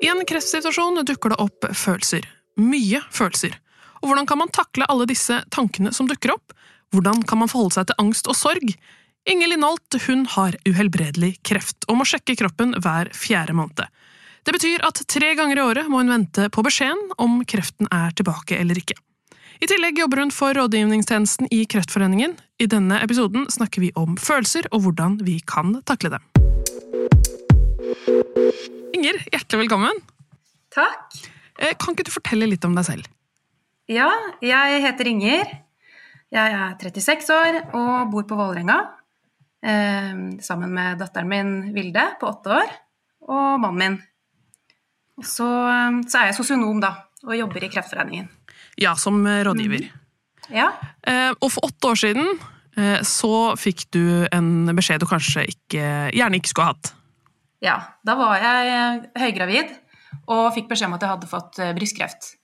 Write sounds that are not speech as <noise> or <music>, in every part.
I en kreftsituasjon dukker det opp følelser. Mye følelser. Og hvordan kan man takle alle disse tankene som dukker opp? Hvordan kan man forholde seg til angst og sorg? Inger Linholt hun har uhelbredelig kreft og må sjekke kroppen hver fjerde måned. Det betyr at tre ganger i året må hun vente på beskjeden om kreften er tilbake eller ikke. I tillegg jobber hun for rådgivningstjenesten i Kreftforeningen. I denne episoden snakker vi om følelser og hvordan vi kan takle dem. Inger, hjertelig velkommen. Takk. Eh, kan ikke du fortelle litt om deg selv? Ja, jeg heter Inger. Jeg er 36 år og bor på Vålerenga. Eh, sammen med datteren min Vilde på åtte år og mannen min. Så, så, er jeg sosionom da, og jobber i Kreftforeningen. Ja, som rådgiver. Mm. Ja. Eh, og for åtte år siden eh, så fikk du en beskjed du kanskje ikke, gjerne ikke skulle ha hatt. Ja, da var jeg høygravid og fikk beskjed om at jeg hadde fått eh, brystkreft.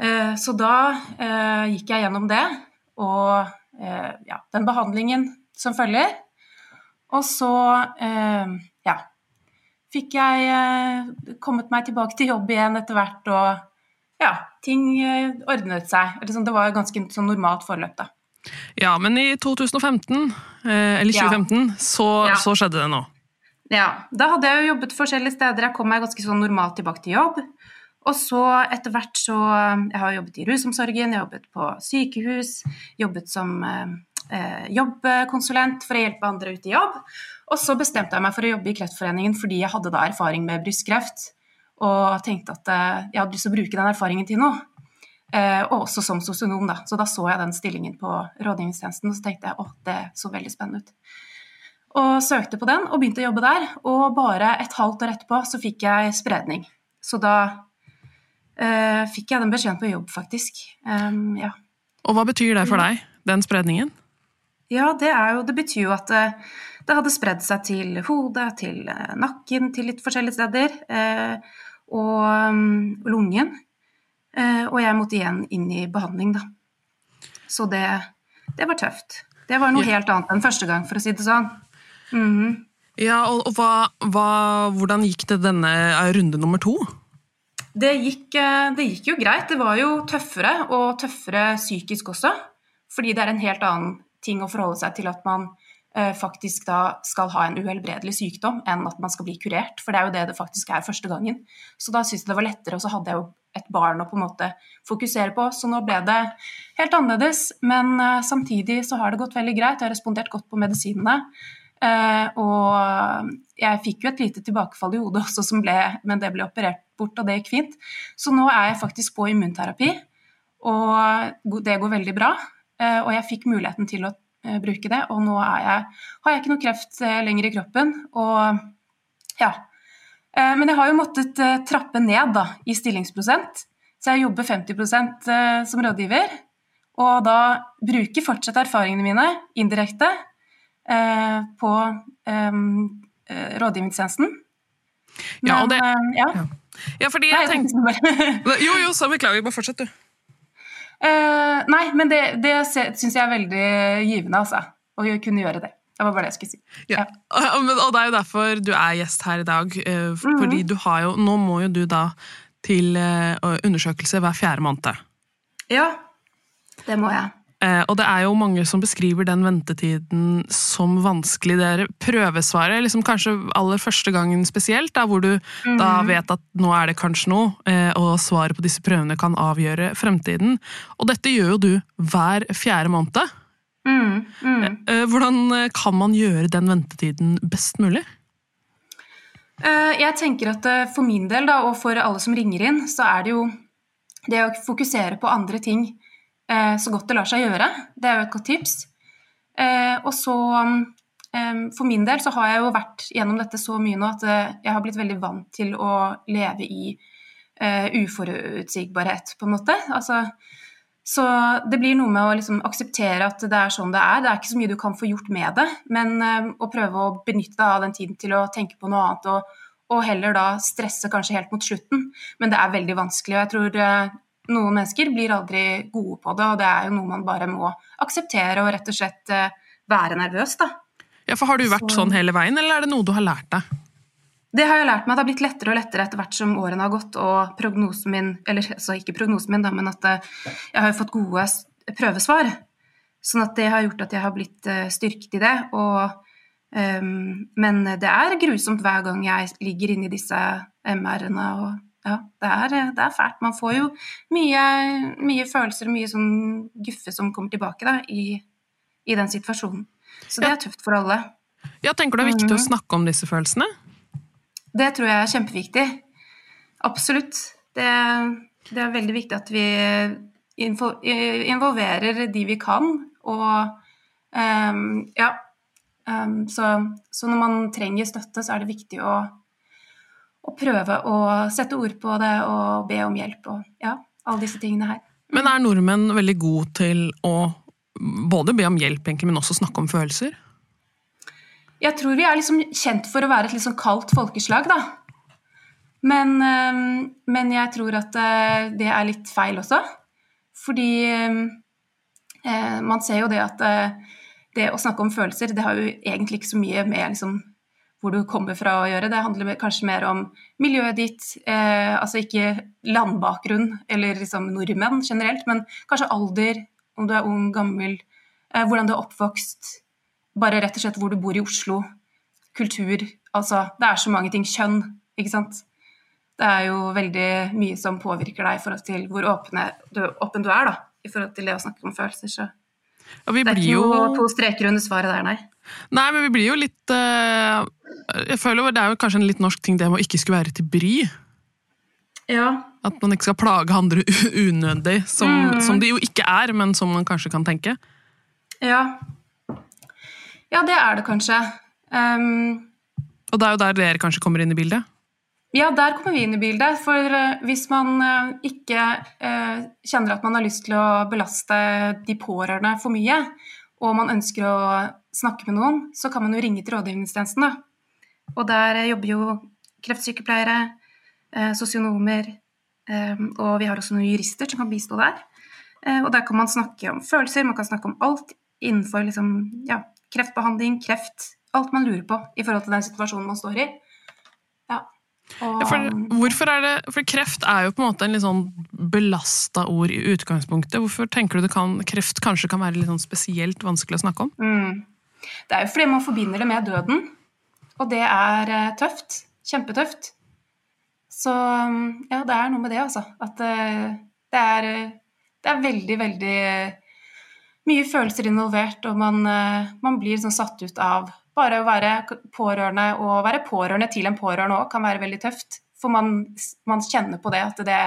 Eh, så da eh, gikk jeg gjennom det, og ja, den behandlingen som følger. Og så, ja Fikk jeg kommet meg tilbake til jobb igjen etter hvert, og ja, ting ordnet seg. Sånn, det var et ganske sånn normalt forløp, da. Ja, men i 2015, eller 2015, ja. Så, ja. så skjedde det noe. Ja, da hadde jeg jo jobbet forskjellige steder. Jeg kom meg ganske sånn normalt tilbake til jobb. Og så etter hvert så Jeg har jobbet i rusomsorgen, jeg har jobbet på sykehus, jobbet som eh, jobbkonsulent for å hjelpe andre ut i jobb. Og så bestemte jeg meg for å jobbe i Kreftforeningen fordi jeg hadde da erfaring med brystkreft. Og tenkte at eh, jeg hadde lyst til å bruke den erfaringen til noe. Eh, og også som sosionom, da. Så da så jeg den stillingen på rådgivningstjenesten, og så tenkte jeg å, det så veldig spennende ut og søkte på den og begynte å jobbe der. Og bare et halvt år etterpå så fikk jeg spredning. Så da uh, fikk jeg den beskjeden på jobb, faktisk. Um, ja. Og hva betyr det for deg, den spredningen? Ja, det, jo, det betyr jo at uh, det hadde spredd seg til hodet, til uh, nakken, til litt forskjellige steder. og um, lungen. og jeg måtte igjen inn i behandling, da. Så det, det var tøft. Det var noe helt annet enn første gang, for å si det sånn. Mm. Ja, og, og hva, hva, Hvordan gikk det denne runde nummer to? Det gikk, eh, det gikk, jo greit. Det var jo tøffere, og tøffere psykisk også. Fordi det er en helt annen ting å forholde seg til at man eh, faktisk da skal ha en uhelbredelig sykdom, enn at man skal bli kurert. For det er jo det det faktisk er første gangen. Så da syntes jeg det var lettere, og så hadde jeg jo et barn å på en måte fokusere på. Så nå ble det helt annerledes. Men eh, samtidig så har det gått veldig greit. Jeg har respondert godt på medisinene. Uh, og jeg fikk jo et lite tilbakefall i hodet <laughs> også, ble, men det ble operert bort, og det gikk fint. Så nå er jeg faktisk på immunterapi, og det går veldig bra. Uh, og jeg fikk muligheten til å uh, bruke det, og nå jeg, har jeg ikke noe kreft lenger i kroppen. Og ja. men jeg har jo måttet trappe ned da, i stillingsprosent, så jeg jobber 50% som rådgiver. Og da bruker fortsatt erfaringene mine indirekte Eh, på um, rådgivningstjenesten. Men, ja, det, ja. ja, fordi jeg tenkte <laughs> Jo, jo, så beklager. Bare fortsett, du. Uh, nei, men det, det syns jeg er veldig givende, altså. Å kunne gjøre det. Det var bare det jeg skulle si. Ja. Ja. <laughs> Og det er jo derfor du er gjest her i dag. Fordi mm. du har jo Nå må jo du da til undersøkelse hver fjerde måned. Ja, det må jeg. Eh, og det er jo mange som beskriver den ventetiden som vanskelig. Det er prøvesvaret, liksom kanskje aller første gangen spesielt, da, hvor du mm. da vet at nå er det kanskje noe, eh, og svaret på disse prøvene kan avgjøre fremtiden. Og dette gjør jo du hver fjerde måned. Mm. Mm. Eh, hvordan kan man gjøre den ventetiden best mulig? Jeg tenker at For min del, da, og for alle som ringer inn, så er det jo det å fokusere på andre ting så godt det lar seg gjøre. Det er jo et godt tips. Eh, og så eh, for min del så har jeg jo vært gjennom dette så mye nå at jeg har blitt veldig vant til å leve i uforutsigbarhet, på en måte. Altså, så det blir noe med å liksom akseptere at det er sånn det er. Det er ikke så mye du kan få gjort med det, men å prøve å benytte deg av den tiden til å tenke på noe annet, og, og, heller da stresse kanskje helt mot slutten. Men det er veldig vanskelig, og jeg tror noen mennesker blir aldri gode på det, og det er jo noe man bare må akseptere og rett og slett være nervøs, da. Ja, for Har du vært så... sånn hele veien, eller er det noe du har lært deg? Det har jeg lært meg. Det har blitt lettere og lettere etter hvert som årene har gått, og prognosen min Eller altså ikke prognosen min, da, men at eh, jeg har fått gode prøvesvar. Sånn at det har gjort at jeg har blitt eh, styrket i det. Og, um, men det er grusomt hver gang jeg ligger inni disse MR-ene. og ja, det er, det er, fælt. Man får jo mye, mye følelser og mye sånn guffe som kommer tilbake da, i, i den situasjonen. Så det er tøft for alle. Ja, Tenker du det er viktig å mm. snakke om disse følelsene? Det tror jeg er kjempeviktig. Absolutt. Det, det er veldig viktig at vi involverer de vi kan, og um, ja. Um, så, så, når man trenger støtte, så er det viktig å, å, prøve å sette ord på det og be om hjelp og ja, alle disse tingene her. Men er nordmenn veldig gode til å både be om hjelp, egentlig, men også snakke om følelser? Jeg tror vi er liksom kjent for å være et litt sånn kaldt folkeslag, da. Men, men, jeg tror at eh, det er litt feil også. Fordi eh, man ser jo det at eh, det å snakke om følelser, det har jo egentlig ikke så mye med liksom, hvor du kommer fra å gjøre. Det handler kanskje mer om miljøet ditt, eh, altså ikke landbakgrunn eller liksom nordmenn generelt, men kanskje alder, om du er ung, gammel, eh, hvordan du er oppvokst, bare rett og slett hvor du bor i Oslo, kultur Altså, det er så mange ting. Kjønn, ikke sant. Det er jo veldig mye som påvirker deg i forhold til hvor åpne, du, åpen du er, da, i forhold til det å snakke om følelser. Så det er ikke jo... noe to streker under svaret der, nei. Nei, men vi blir jo litt uh, Jeg føler det er jo kanskje en litt norsk ting det med å ikke skulle være til bry. Ja. At man ikke skal plage andre unødig, som, mm. som de jo ikke er, men som man kanskje kan tenke. Ja. Ja, det er det kanskje. Um, og det er jo der dere kanskje kommer inn i bildet? Ja, der kommer vi inn i bildet. For uh, hvis man uh, ikke uh, kjenner at man har lyst til å belaste de pårørende for mye, og man ønsker å snakke med noen, så kan man jo ringe til rådgivningstjenesten. Da. Og der jobber jo kreftsykepleiere, Eh, sosionomer, eh, og vi har også noen jurister som kan bistå der. Eh, og der kan man snakke om følelser, man kan snakke om alt innenfor liksom, ja, kreftbehandling, kreft, alt man lurer på i forhold til den situasjonen man står i. Ja. Og, ja, for, hvorfor er det, for kreft er jo på en måte en litt sånn belasta ord i utgangspunktet. Hvorfor tenker du det kan, kreft kanskje kan være litt sånn spesielt vanskelig å snakke om? Mm. Det er jo fordi man forbinder det med døden, og det er tøft. Kjempetøft. Så ja, det er noe med det, altså. At uh, det, er, det er veldig, veldig mye følelser involvert, og man, man blir sånn satt ut av bare å være pårørende. Og å være pårørende til en pårørende òg kan være veldig tøft. For man, man, kjenner på det at det,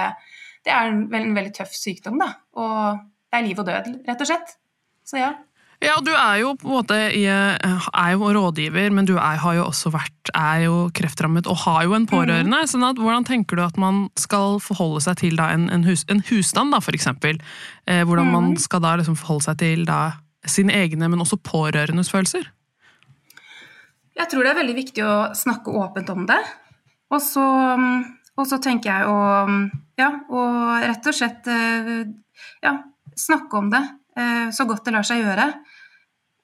det er en, en, veldig tøff sykdom, da. Og det er liv og død, rett og slett. Så ja. Ja, du er jo på en måte er jo rådgiver, men du er, har jo også vært er jo kreftrammet og har jo en pårørende. Mm. sånn at Hvordan tenker du at man skal forholde seg til da, en, en, hus, en, husstand, da, for eksempel? Eh, hvordan mm. man skal da liksom forholde seg til da, sine egne, men også pårørendes følelser? Jeg tror det er veldig viktig å snakke åpent om det. Og så, og så tenker jeg å ja, og rett og slett eh, ja, snakke om det eh, så godt det lar seg gjøre.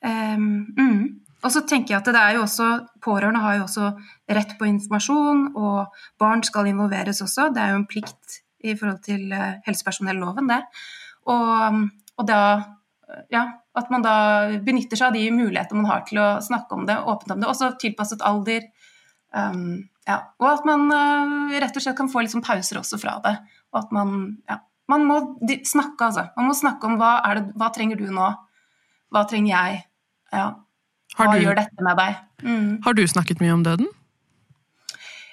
Um, mm. Og så tenker jeg at det er jo også, Pårørende har jo også rett på informasjon, og barn skal involveres også. Det er jo en plikt i forhold til uh, helsepersonelloven, det. Og, og da ja, at man da benytter seg av de mulighetene man har til å snakke om det, åpent om det, også tilpasset alder. Um, ja, og at man uh, rett og slett kan få litt sånn pauser også fra det. Og at man, ja, man må snakke, altså. Man må snakke om hva, det, hva trenger du nå? Hva trenger jeg? Ja. Hva du, gjør dette med deg? Mm. Har du snakket mye om døden?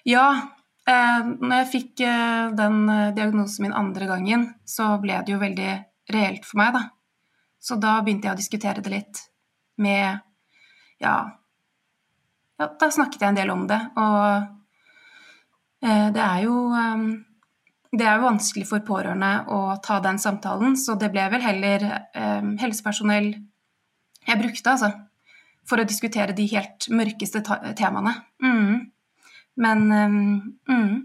Ja. Eh, når jeg fikk eh, den eh, diagnosen min andre gangen, så ble det jo veldig reelt for meg, da. Så da begynte jeg å diskutere det litt med Ja, ja da snakket jeg en del om det. Og eh, det er jo eh, det er jo vanskelig for pårørende å ta den samtalen, så det ble vel heller eh, helsepersonell jeg brukte, altså. For å diskutere de helt mørkeste temaene. Mm. Men um, mm,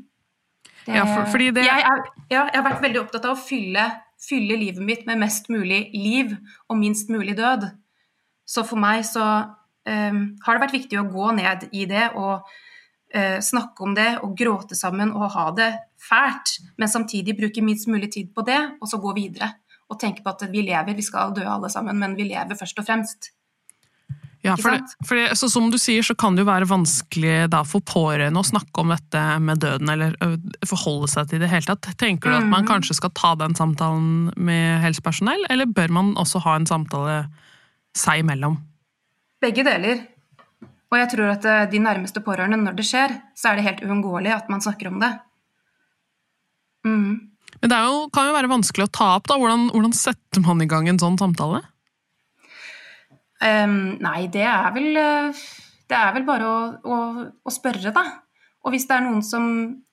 det, ja, for, fordi det jeg, er, ja, jeg har vært veldig opptatt av å fylle, fylle, livet mitt med mest mulig liv og minst mulig død. Så for meg så um, har det vært viktig å gå ned i det og uh, snakke om det og gråte sammen og ha det fælt, men samtidig bruke minst mulig tid på det, og så gå videre. Og tenke på at vi lever, vi skal dø alle sammen, men vi lever først og fremst. Ja, for, det, for det, Som du sier, så kan det jo være vanskelig da, for pårørende å snakke om dette med døden, eller forholde seg til det i det hele tatt. Tenker du at man mm. kanskje skal ta den samtalen med helsepersonell, eller bør man også ha en samtale seg imellom? Begge deler. Og jeg tror at de nærmeste pårørende, når det skjer, så er det helt uunngåelig at man snakker om det. Mm. Men det jo, kan jo være vanskelig å ta opp, da. Hvordan, hvordan setter man i gang en sånn samtale? Um, nei, det er vel Det er vel bare å, å, å, spørre, da. Og hvis det er noen som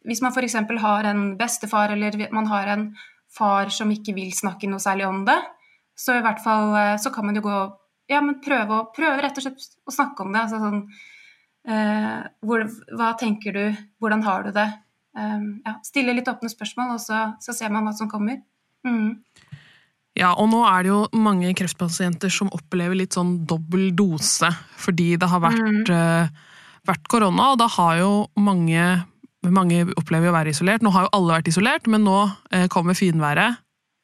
Hvis man f.eks. har en bestefar, eller man har en far som ikke vil snakke noe særlig om det, så i hvert fall eh, så kan man jo gå Ja, men prøve, å, prøve rett og slett å snakke om det. Altså sånn uh, hvor, Hva tenker du? Hvordan har du det? Um, ja, stille litt åpne spørsmål, og så, så, ser man hva som kommer. Mm. Ja, og nå er det jo mange kreftpasienter som opplever litt sånn dobbel dose fordi det har vært, mm. uh, vært korona, og da har jo mange mange opplever å være isolert. Nå har jo alle vært isolert, men nå eh, kommer finværet.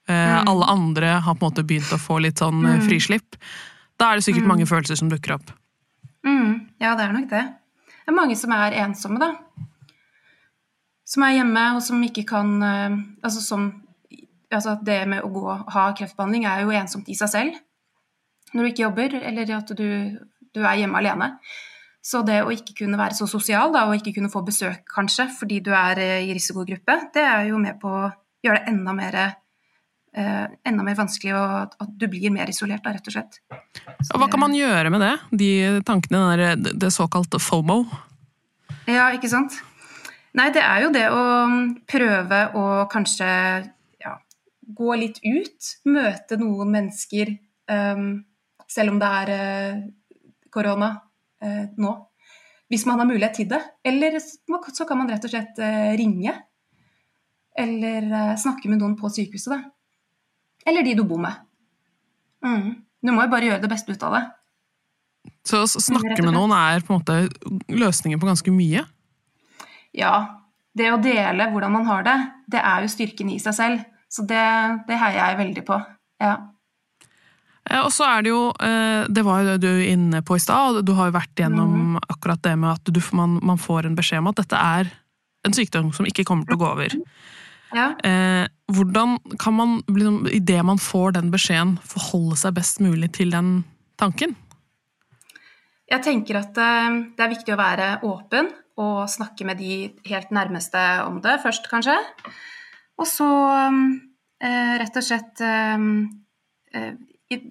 Eh, mm. Alle andre har på en måte begynt å få litt sånn mm. frislipp. Da er det sikkert mm. mange følelser som dukker opp. Mm. Ja, det er nok det. Det er mange som er ensomme, da som er hjemme, og som ikke kan eh, Altså som altså Det med å gå og ha kreftbehandling er jo ensomt i seg selv når du ikke jobber, eller at du, du er hjemme alene. Så det å ikke kunne være så sosial, da, og ikke kunne få besøk kanskje fordi du er eh, i risikogruppe, det er jo med på å gjøre det enda mer, eh, enda mer vanskelig, og at du blir mer isolert, da, rett og slett. Så Hva kan man gjøre med det? De tankene, det, det såkalte FOMO? Ja, ikke sant. Nei, det er jo det å prøve å kanskje ja, gå litt ut. Møte noen mennesker, um, selv om det er uh, korona uh, nå. Hvis man har mulighet til det. Eller så kan man rett og slett uh, ringe. Eller snakke med noen på sykehuset, da. Eller de du bor med. Mm. Du må jo bare gjøre det beste ut av det. Så å snakke med noen er på en måte løsningen på ganske mye? Ja, det å dele hvordan man har det, det er jo styrken i seg selv. Så det, det heier jeg veldig på. Ja. Og så er det jo, eh, det var jo det du inne på i stad, du har jo vært gjennom mm. akkurat det med at du, man, man, får en beskjed om at dette er en sykdom som ikke kommer til å gå over. Ja. Eh, hvordan kan man, liksom, idet man får den beskjeden, forholde seg best mulig til den tanken? Jeg tenker at eh, det er viktig å være åpen og snakke med de helt nærmeste om det først, kanskje. Og så eh, rett og slett eh, eh,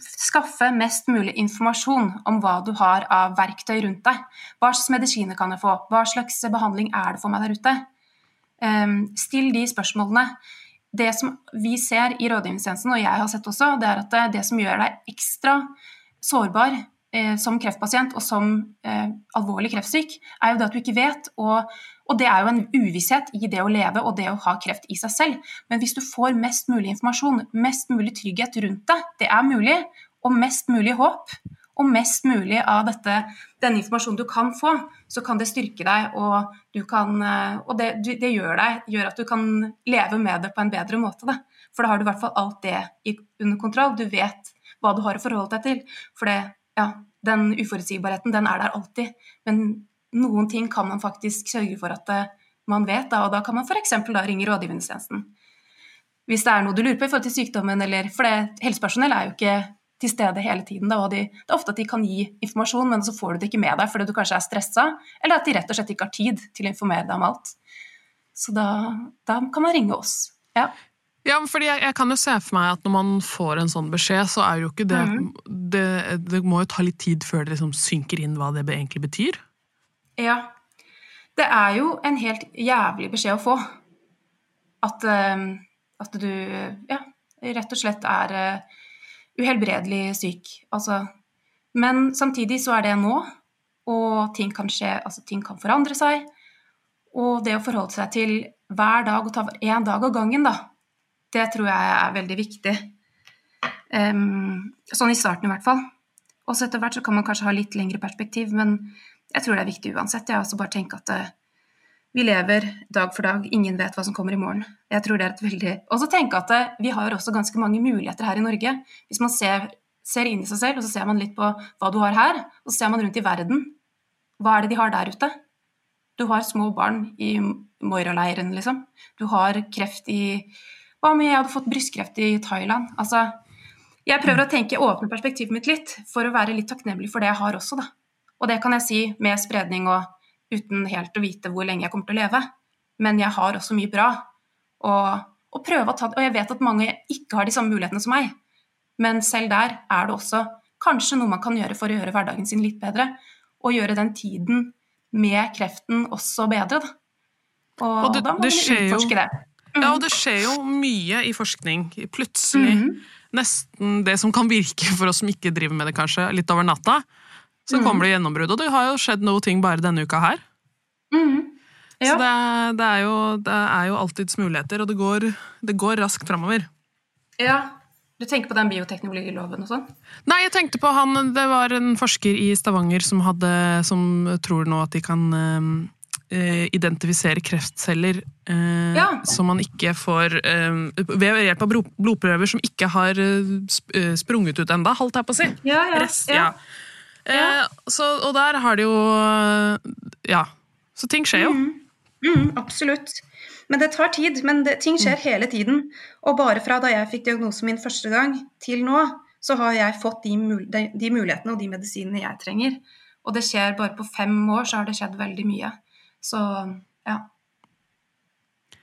skaffe mest mulig informasjon om hva du har av verktøy rundt deg. Hva slags medisiner kan jeg få? Hva slags behandling er det for meg der ute? Eh, still de spørsmålene. Det som vi ser i rådgivningstjenesten, og jeg har sett også, det er at det, det som gjør deg ekstra sårbar eh, som kreftpasient og som eh, alvorlig kreftsyk, er jo det at du ikke vet. Og, og, det er jo en uvisshet i det å leve og det å ha kreft i seg selv. Men hvis du får mest mulig informasjon, mest mulig trygghet rundt det, det er mulig, og mest mulig håp, og mest mulig av dette, denne informasjonen du kan få, så kan det styrke deg, og, kan, eh, og det, det, gjør, deg, gjør at du kan leve med det på en bedre måte. Da. For da har du i hvert fall alt det under kontroll. Du vet hva du har å forholde deg til. For det ja, den uforutsigbarheten, den er der alltid. Men noen ting kan man faktisk sørge for at eh, man vet, da, og da kan man f.eks. ringe rådgivningstjenesten. Hvis det er noe du lurer på i forhold til sykdommen, eller For det, helsepersonell er jo ikke til stede hele tiden. Da, og de, det er ofte at de kan gi informasjon, men så får du det ikke med deg fordi du kanskje er stressa, eller at de rett og slett ikke har tid til å informere deg om alt. Så da, da kan man ringe oss. Ja. Ja, fordi jeg, jeg, kan jo se for meg at når man får en sånn beskjed, så er jo ikke det mm. det, det, må jo ta litt tid før det liksom synker inn hva det egentlig betyr. Ja. Det er jo en helt jævlig beskjed å få. At, eh, at du ja, rett og slett er eh, uhelbredelig syk. Altså, men samtidig så er det nå, og ting kan skje, altså ting kan forandre seg. Og det å forholde seg til hver dag og ta én dag av gangen, da, det tror jeg er veldig viktig. Um, sånn i starten i hvert fall. Og så etter hvert så kan man kanskje ha litt lengre perspektiv, men jeg tror det er viktig uansett. Jeg også bare tenker at uh, vi lever dag for dag, ingen vet hva som kommer i morgen. Jeg tror det er et veldig... Og så tenke at uh, vi har også ganske mange muligheter her i Norge. Hvis man ser, ser inn i seg selv, og så ser man litt på hva du har her, og så ser man rundt i verden. Hva er det de har der ute? Du har små barn i Moira-leiren, liksom. Du har kreft i Hva om jeg hadde fått brystkreft i Thailand? Altså, jeg prøver å tenke åpne perspektivet mitt litt, for å være litt takknemlig for det jeg har også, da. Og det kan jeg si med spredning og uten helt å vite hvor lenge jeg kommer til å leve. Men jeg har også mye bra. Og, og, ta, og jeg vet at mange ikke har de samme mulighetene som meg. Men selv der er det også kanskje noe man kan gjøre for å gjøre hverdagen sin litt bedre. Og gjøre den tiden med kreften også bedre. Da. Og, og du, da må man utforske det. Mm. Ja, og det skjer jo mye i forskning. Plutselig mm. nesten det som kan virke for oss som ikke driver med det, kanskje, litt over natta. Så mm. kommer det gjennombrudd. Og det har jo skjedd noe ting bare denne uka her. Mm. Ja. Så det, det, er jo, det er jo alltids muligheter, og det går, det går raskt framover. Ja. Du tenker på den bioteknologiloven og sånn? Nei, jeg tenkte på han Det var en forsker i Stavanger som, hadde, som tror nå at de kan uh, identifisere kreftceller uh, ja. som man ikke får uh, Ved hjelp av blodprøver som ikke har sprunget ut enda, holdt jeg på å si. Ja, ja. Rest, ja. Så, og der har det jo Ja. Så ting skjer jo. Mm. Mm, absolutt. Men det tar tid. Men det, ting skjer mm. hele tiden. Og bare fra da jeg fikk diagnosen min første gang til nå, så har jeg fått de, mul de, de mulighetene og de medisinene jeg trenger. Og det skjer bare på fem år, så har det skjedd veldig mye. Så ja.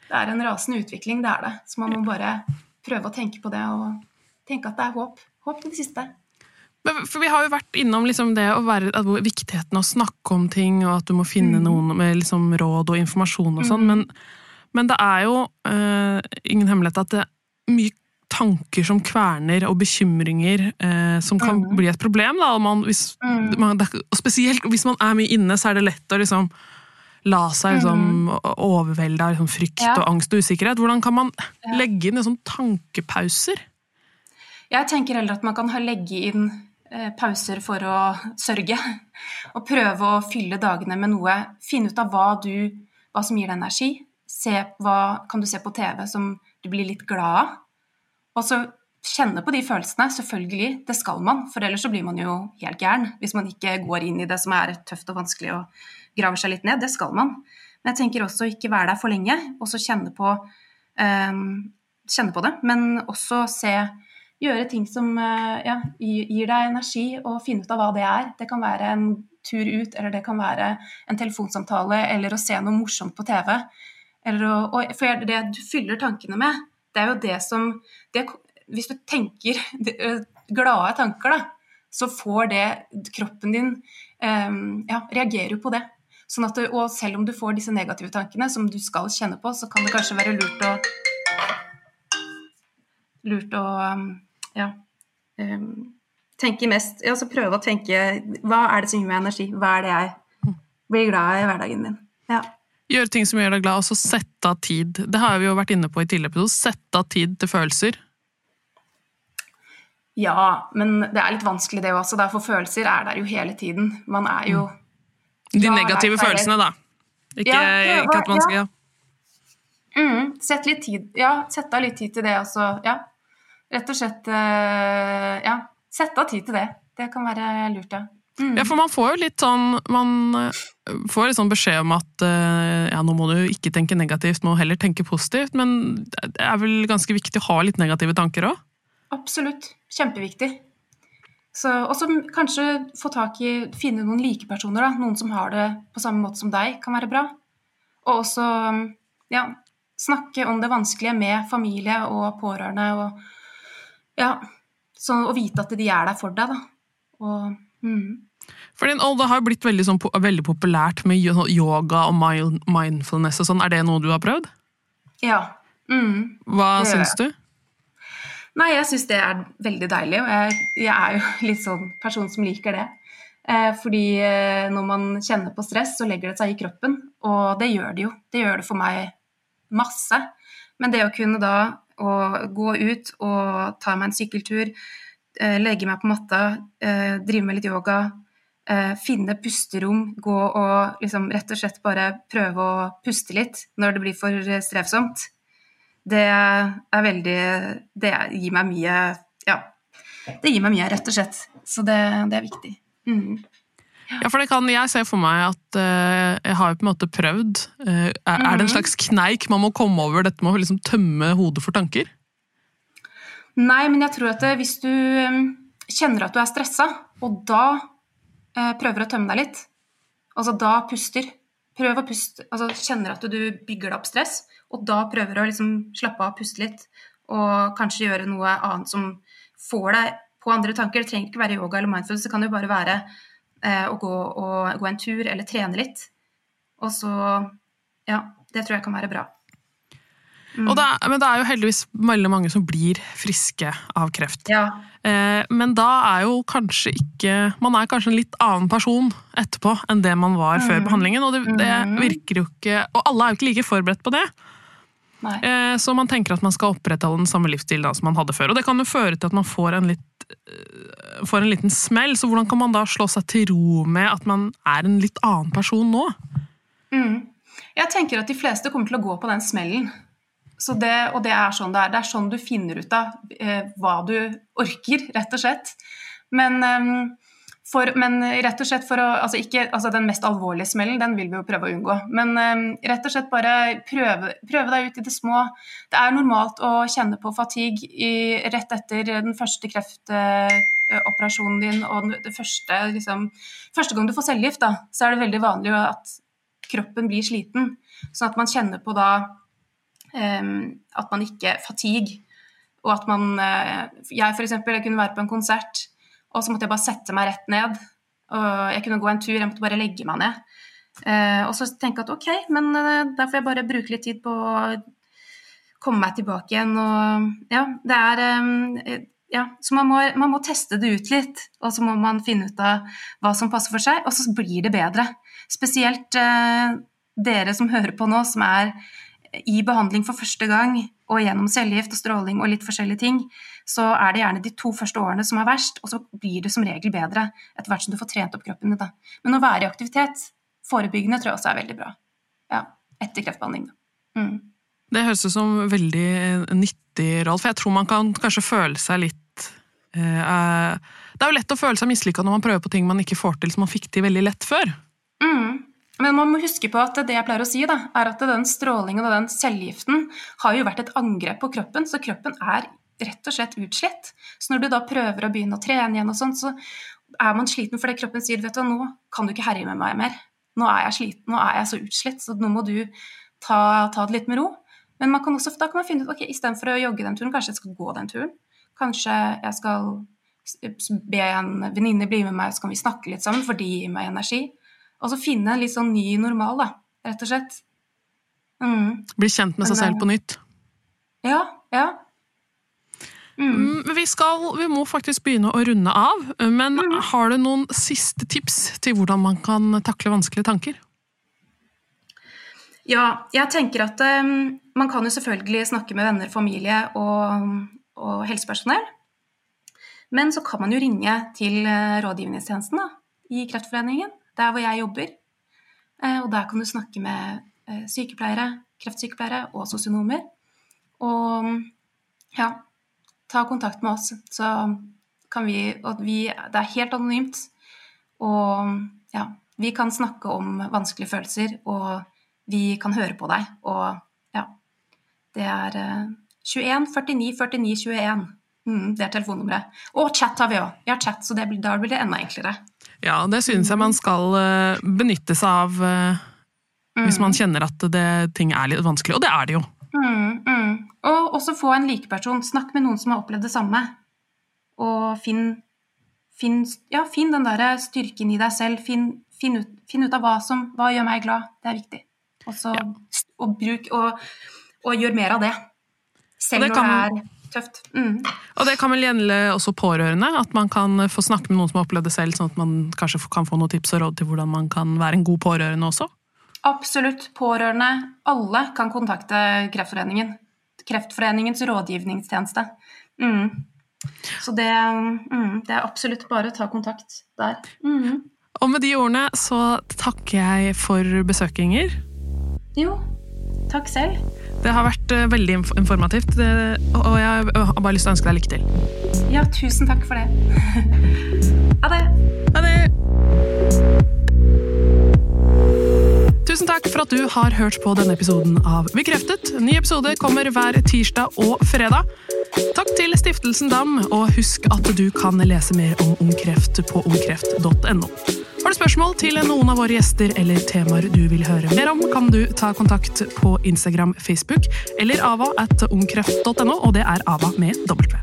Det er en rasende utvikling, det er det. Så man må bare prøve å tenke på det og tenke at det er håp. Håp til det siste. For Vi har jo vært innom liksom det å være, viktigheten av å snakke om ting, og at du må finne mm. noen med liksom råd og informasjon og sånn, mm. men, men, det er jo uh, ingen hemmelighet at det er mye tanker som kverner, og bekymringer eh, som kan mm. bli et problem. Da, man, hvis, mm. man, og spesielt hvis man er mye inne, så er det lett å liksom la seg liksom, mm. overvelde av liksom, frykt ja. og angst og usikkerhet. Hvordan kan man legge inn liksom, tankepauser? Jeg tenker heller at man kan legge inn Eh, pauser for å sørge. <laughs> Og prøve å fylle dagene med noe. Finne ut av hva, du, hva som gir deg energi. Se, hva kan du se på TV som du blir litt glad av? Og så kjenne på de følelsene. Selvfølgelig, det skal man. For ellers så blir man jo helt gæren hvis man ikke går inn i det som er tøft og vanskelig og graver seg litt ned. Det skal man. Men jeg tenker også ikke være der for lenge, og så kjenne på, um, kjenne på det. Men også se gjøre ting som eh, ja, gir deg energi, og finne ut av hva det er. Det kan være en tur ut, eller det kan være en telefonsamtale, eller å se noe morsomt på TV. Å, og for det du fyller tankene med, det er jo det som det, Hvis du tenker glade tanker, da, så får det kroppen din um, ja, reagerer jo på det. Sånn at og selv om du får disse negative tankene som du skal kjenne på, så kan det kanskje være lurt å lurt å um, ja, um, tenke mest altså Prøve å tenke Hva er det som gir meg energi? Hva er det jeg blir glad i i hverdagen min? Ja. Gjøre ting som gjør deg glad, og så sette av tid. Det har vi jo vært inne på i tidligere episode. Sette av tid til følelser. Ja, men det er litt vanskelig det også, for følelser er der jo hele tiden. Man er jo De negative følelsene, da. Ikke, ja, ikke, at man skal ja. Mm, sett litt tid. Ja, sette av litt tid til det også. Ja, rett og slett eh, ja, sette av tid til det. Det kan være lurt, ja. Mm. Ja, for man får jo litt sånn Man eh, får litt sånn beskjed om at eh, ja, nå må du ikke tenke negativt, må heller tenke positivt. Men det er vel ganske viktig å ha litt negative tanker òg? Absolutt. Kjempeviktig. Og så kanskje få tak i Finne noen likepersoner. da. Noen som har det på samme måte som deg, kan være bra. Og også ja, snakke om det vanskelige med familie og pårørende. og ja. Så å vite at de er der for deg, da. Og, mm. Fordi, det har blitt veldig, sånn, veldig, populært med yoga og mindfulness og sånn. Er det noe du har prøvd? Ja. Mm. Hva syns du? Nei, jeg syns det er veldig deilig, og jeg, jeg er jo <laughs> litt sånn person som liker det. Eh, fordi eh, når man kjenner på stress, så legger det seg i kroppen, og det gjør det jo. Det gjør det for meg masse. Men det å kunne da å gå ut og ta meg en sykkeltur, eh, legge meg på matta, eh, drive med litt yoga, eh, finne pusterom, gå og liksom rett og slett bare prøve å puste litt når det blir for eh, strevsomt, det er veldig Det gir meg mye Ja. Det gir meg mye, rett og slett. Så det, det er viktig. Mm. Ja, for det kan jeg se for meg at uh, jeg har jo på en måte prøvd. Uh, er, er det en Mhm. slags kneik man må komme over dette med å liksom tømme hodet for tanker? Nei, men jeg tror at det, hvis du um, kjenner at du er stressa, og da uh, prøver å tømme deg litt, altså da puster Prøv å puste, altså kjenner at du bygger deg opp stress, og da prøver å liksom slappe av, puste litt, og kanskje gjøre noe annet som får deg på andre tanker. Det trenger ikke være yoga eller mindfulness, det kan jo bare være eh, å gå, og, gå en tur eller trene litt. Og så Ja, det tror jeg kan være bra. Mm. Og det er, men det er jo heldigvis veldig mange som blir friske av kreft. Ja. Eh, men da er jo kanskje ikke Man er kanskje en litt annen person etterpå enn det man var før Mhm. behandlingen. Og det, det Mhm. virker jo ikke Og alle er jo ikke like forberedt på det. Eh, så man tenker at man skal opprettholde den samme livsstilen som man hadde før. Og det kan jo føre til at man får en, litt, eh, får en liten smell. Så hvordan kan man da slå seg til ro med at man er en litt annen person nå? Mm. Jeg tenker at de fleste kommer til å gå på den smellen. Det, og det er sånn det er. Det er sånn du finner ut av eh, hva du orker, rett og slett. Men, eh, for, men rett og slett for å altså ikke, altså Den mest alvorlige smellen den vil vi jo prøve å unngå. Men eh, rett og slett bare prøve, prøve deg ut i det små. Det er normalt å kjenne på fatigue i, rett etter den første kreftoperasjonen din og den, første, liksom, første gang du får cellegift, da, så er det veldig vanlig at kroppen blir sliten. Sånn at man kjenner på da at man ikke Fatigue. Og at man eh, Jeg eksempel, jeg kunne være på en konsert, og så måtte jeg bare sette meg rett ned. Og jeg kunne gå en tur, jeg måtte bare legge meg ned. Eh, og så tenke at ok, men eh, da får jeg bare bruke litt tid på å komme meg tilbake igjen. Og ja, det er ja, så man må, man må teste det ut litt, og så må man finne ut av hva som passer for seg, og så blir det bedre. Spesielt dere som hører på nå, som er i behandling for første gang, og gjennom cellegift og stråling og litt forskjellige ting, så er det gjerne de to første årene som er verst, og så blir det som regel bedre etter hvert som du får trent opp kroppen din. Da. Men å være i aktivitet, forebyggende, tror jeg også er veldig bra. Ja, etter kreftbehandling. Da. Mm. Det høres ut som veldig eh, nyttig, Ralf. Jeg tror man kan kanskje føle seg litt eh, eh, Det er jo lett å føle seg mislykka når man prøver på ting man ikke får til som man fikk til veldig lett før. Mm. Men man må huske på at det jeg pleier å si, da, er at den strålingen og den cellegiften har jo vært et angrep på kroppen, så kroppen er rett og slett utslitt. Så når du da prøver å begynne å trene igjen, og sånn, så er man sliten fordi kroppen sier vet du, nå kan du ikke herje med meg mer. Nå er jeg sliten, nå er jeg så utslitt, så nå må du ta, ta det litt med ro. Men man kan også, da kan man finne ut ok, istedenfor å jogge den turen, kanskje jeg skal gå den turen. Kanskje jeg skal be en venninne bli med meg, så kan vi snakke litt sammen, for de gir meg energi. Og så finne en litt sånn ny normal, da, rett og slett. Mm. Bli kjent med seg selv på nytt. Ja, ja. Mm. Mm, Vi, skal, vi må faktisk begynne å runde av, men Mm. har du noen siste tips til hvordan man kan takle vanskelige tanker? Ja, jeg tenker at um, man kan jo selvfølgelig snakke med venner, familie og, og helsepersonell. Men så kan man jo ringe til eh, rådgivningstjenesten da, i Kreftforeningen, der hvor jeg jobber. Eh, og der kan du snakke med eh, sykepleiere, kreftsykepleiere og sosionomer. Og ja, ta kontakt med oss, så kan vi Og vi, det er helt anonymt. Og ja, vi kan snakke om vanskelige følelser, og vi kan høre på deg. Og ja, det er eh, 21 49 49 21. Mm, det er telefonnummeret. Og chat har vi òg. Vi har chat, så det, da blir det enda enklere. Ja, det synes jeg man skal eh, benytte seg av eh, hvis man kjenner at det, ting er litt vanskelig, og det er det jo. Mm, mm. Og også få en likeperson. Snakk med noen som har opplevd det samme. Og finn, finn, ja, finn den der styrken i deg selv. Finn, finn, ut, finn ut av hva som hva gjør meg glad. Det er viktig. Og, så, Ja. og bruk og, og gjør mer av det. Selv Det når det er tøft. Mm. Og det kan vel gjelde også pårørende? At man kan få snakke med noen som har opplevd det selv, sånn at man kanskje kan få noen tips og råd til hvordan man kan være en god pårørende også? Absolutt. Pårørende. Alle kan kontakte Kreftforeningen. Kreftforeningens rådgivningstjeneste. Mm. Så det, mm, det er absolutt bare å ta kontakt der. Mm. Og med de ordene så takker jeg for besøkinger. Jo, takk selv. Det har vært eh, veldig informativt, og jeg har bare lyst til å ønske deg lykke til. Ja, tusen takk for det. <laughs> ha det. Ha det! Tusen takk for at du har hørt på denne episoden av Bekreftet. Ny episode kommer hver tirsdag og fredag. Takk til Stiftelsen DAM, og husk at du kan lese mer om Ung Kreft på ungkreft.no. Har du spørsmål til noen av våre gjester eller temaer du vil høre mer om, kan du ta kontakt på Instagram, Facebook eller ava at ungkreft.no, og det er ava med W.